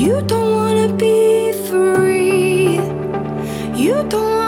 You don't wanna be free. You don't